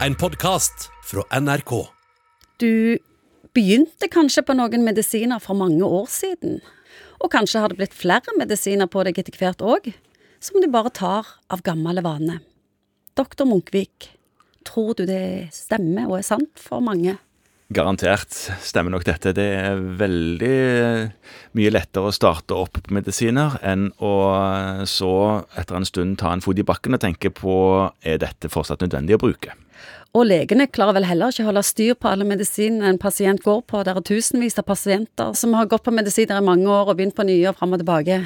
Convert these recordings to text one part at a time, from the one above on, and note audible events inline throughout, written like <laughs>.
en podkast fra NRK. Du begynte kanskje på noen medisiner for mange år siden. Og kanskje har det blitt flere medisiner på deg etter hvert òg, som du bare tar av gammel vane. Doktor Munkvik, tror du det stemmer og er sant for mange? Garantert stemmer nok dette. Det er veldig mye lettere å starte opp medisiner enn å så etter en stund ta en fot i bakken og tenke på er dette fortsatt nødvendig å bruke. Og legene klarer vel heller ikke å holde styr på alle medisinene en pasient går på. Det er tusenvis av pasienter som har gått på medisiner i mange år og begynt på nye og fram og tilbake.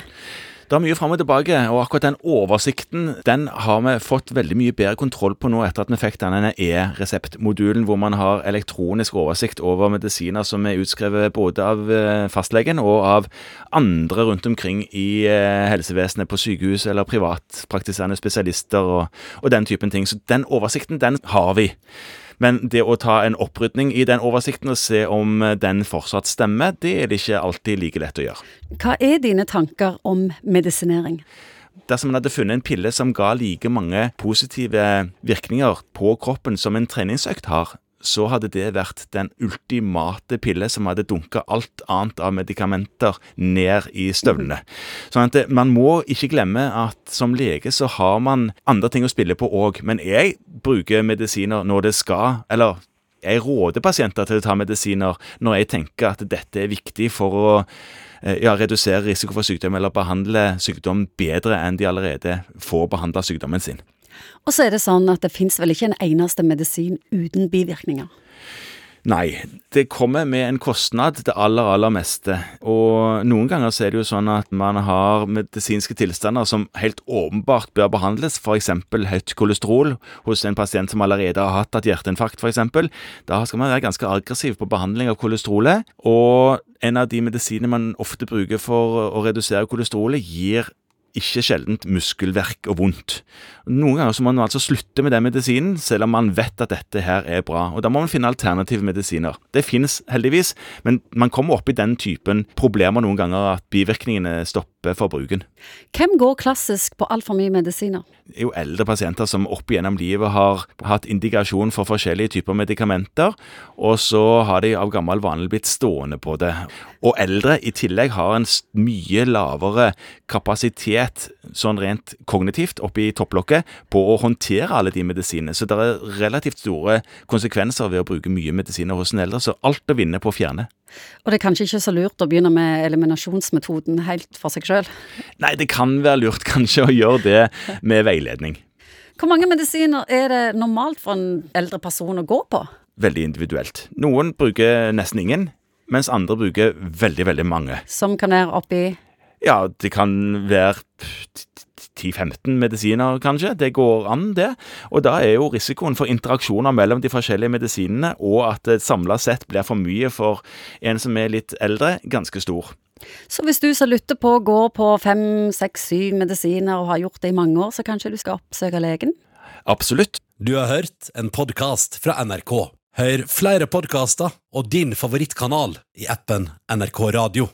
Det er mye fram og tilbake, og akkurat den oversikten den har vi fått veldig mye bedre kontroll på nå etter at vi fikk denne e-reseptmodulen, hvor man har elektronisk oversikt over medisiner som er utskrevet både av eh, fastlegen og av andre rundt omkring i eh, helsevesenet, på sykehus eller privatpraktiserende spesialister og, og den typen ting. Så den oversikten, den har vi. Men det å ta en opprydning i den oversikten og se om den fortsatt stemmer, det er det ikke alltid like lett å gjøre. Hva er dine tanker om medisinering? Dersom man hadde funnet en pille som ga like mange positive virkninger på kroppen som en treningsøkt har, så hadde det vært den ultimate pille som hadde dunka alt annet av medikamenter ned i støvlene. <laughs> Sånn at man må ikke glemme at som lege så har man andre ting å spille på òg. Men jeg bruker medisiner når det skal, eller jeg råder pasienter til å ta medisiner når jeg tenker at dette er viktig for å eh, ja, redusere risiko for sykdom eller behandle sykdom bedre enn de allerede får behandla sykdommen sin. Og så er det sånn at det fins vel ikke en eneste medisin uten bivirkninger? Nei, det kommer med en kostnad, det aller, aller meste. Og noen ganger så er det jo sånn at man har medisinske tilstander som helt åpenbart bør behandles, f.eks. høyt kolesterol hos en pasient som allerede har hatt et hjerteinfarkt, f.eks. Da skal man være ganske aggressiv på behandling av kolesterolet. Og en av de medisinene man ofte bruker for å redusere kolesterolet, gir ikke sjeldent muskelverk og vondt. Noen ganger så må man altså slutte med den medisinen, selv om man vet at dette her er bra. Og Da må man finne alternative medisiner. Det finnes heldigvis, men man kommer opp i den typen problemer noen ganger at bivirkningene stopper for bruken. Hvem går klassisk på altfor mye medisiner? Det er jo eldre pasienter som opp igjennom livet har hatt indikasjon for forskjellige typer medikamenter, og så har de av gammel vane blitt stående på det. Og eldre i tillegg har en mye lavere kapasitet sånn rent kognitivt oppi topplokket på å håndtere alle de medisinene. Så det er relativt store konsekvenser ved å bruke mye medisiner hos en eldre, så alt å vinne på å fjerne. Og det er kanskje ikke så lurt å begynne med eliminasjonsmetoden helt for seg sjøl? Nei, det kan være lurt kanskje å gjøre det med veiledning. Hvor mange medisiner er det normalt for en eldre person å gå på? Veldig individuelt. Noen bruker nesten ingen, mens andre bruker veldig, veldig mange. Som kan være oppi Ja, det kan være 10-15 medisiner, kanskje. Det går an, det. Og da er jo risikoen for interaksjoner mellom de forskjellige medisinene, og at det samla sett blir for mye for en som er litt eldre, ganske stor. Så hvis du som lytter på går på fem, seks, syv medisiner og har gjort det i mange år, så kanskje du skal oppsøke legen? Absolutt. Du har hørt en podkast fra NRK. Hør flere podkaster og din favorittkanal i appen NRK Radio.